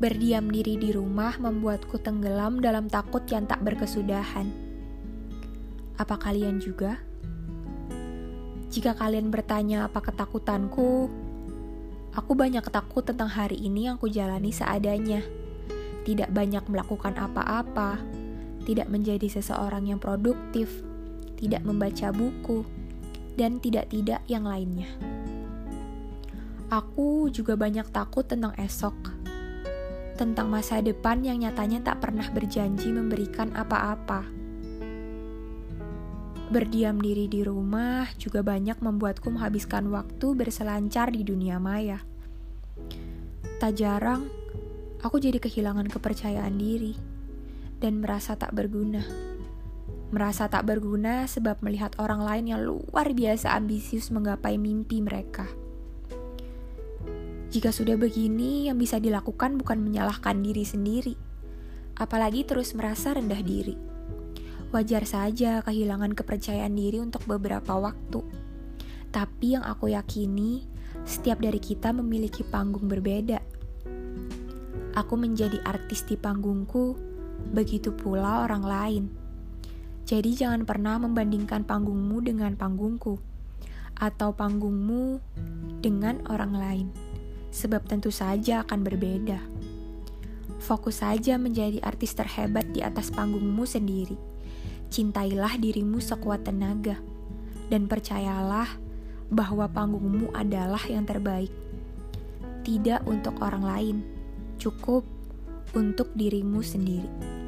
Berdiam diri di rumah membuatku tenggelam dalam takut yang tak berkesudahan. Apa kalian juga? Jika kalian bertanya apa ketakutanku, aku banyak takut tentang hari ini yang kujalani seadanya. Tidak banyak melakukan apa-apa, tidak menjadi seseorang yang produktif, tidak membaca buku, dan tidak-tidak yang lainnya. Aku juga banyak takut tentang esok tentang masa depan yang nyatanya tak pernah berjanji memberikan apa-apa. Berdiam diri di rumah juga banyak membuatku menghabiskan waktu berselancar di dunia maya. Tak jarang, aku jadi kehilangan kepercayaan diri dan merasa tak berguna. Merasa tak berguna sebab melihat orang lain yang luar biasa ambisius menggapai mimpi mereka. Jika sudah begini, yang bisa dilakukan bukan menyalahkan diri sendiri, apalagi terus merasa rendah diri. Wajar saja kehilangan kepercayaan diri untuk beberapa waktu, tapi yang aku yakini, setiap dari kita memiliki panggung berbeda. Aku menjadi artis di panggungku, begitu pula orang lain. Jadi, jangan pernah membandingkan panggungmu dengan panggungku, atau panggungmu dengan orang lain sebab tentu saja akan berbeda. Fokus saja menjadi artis terhebat di atas panggungmu sendiri. Cintailah dirimu sekuat tenaga, dan percayalah bahwa panggungmu adalah yang terbaik. Tidak untuk orang lain, cukup untuk dirimu sendiri.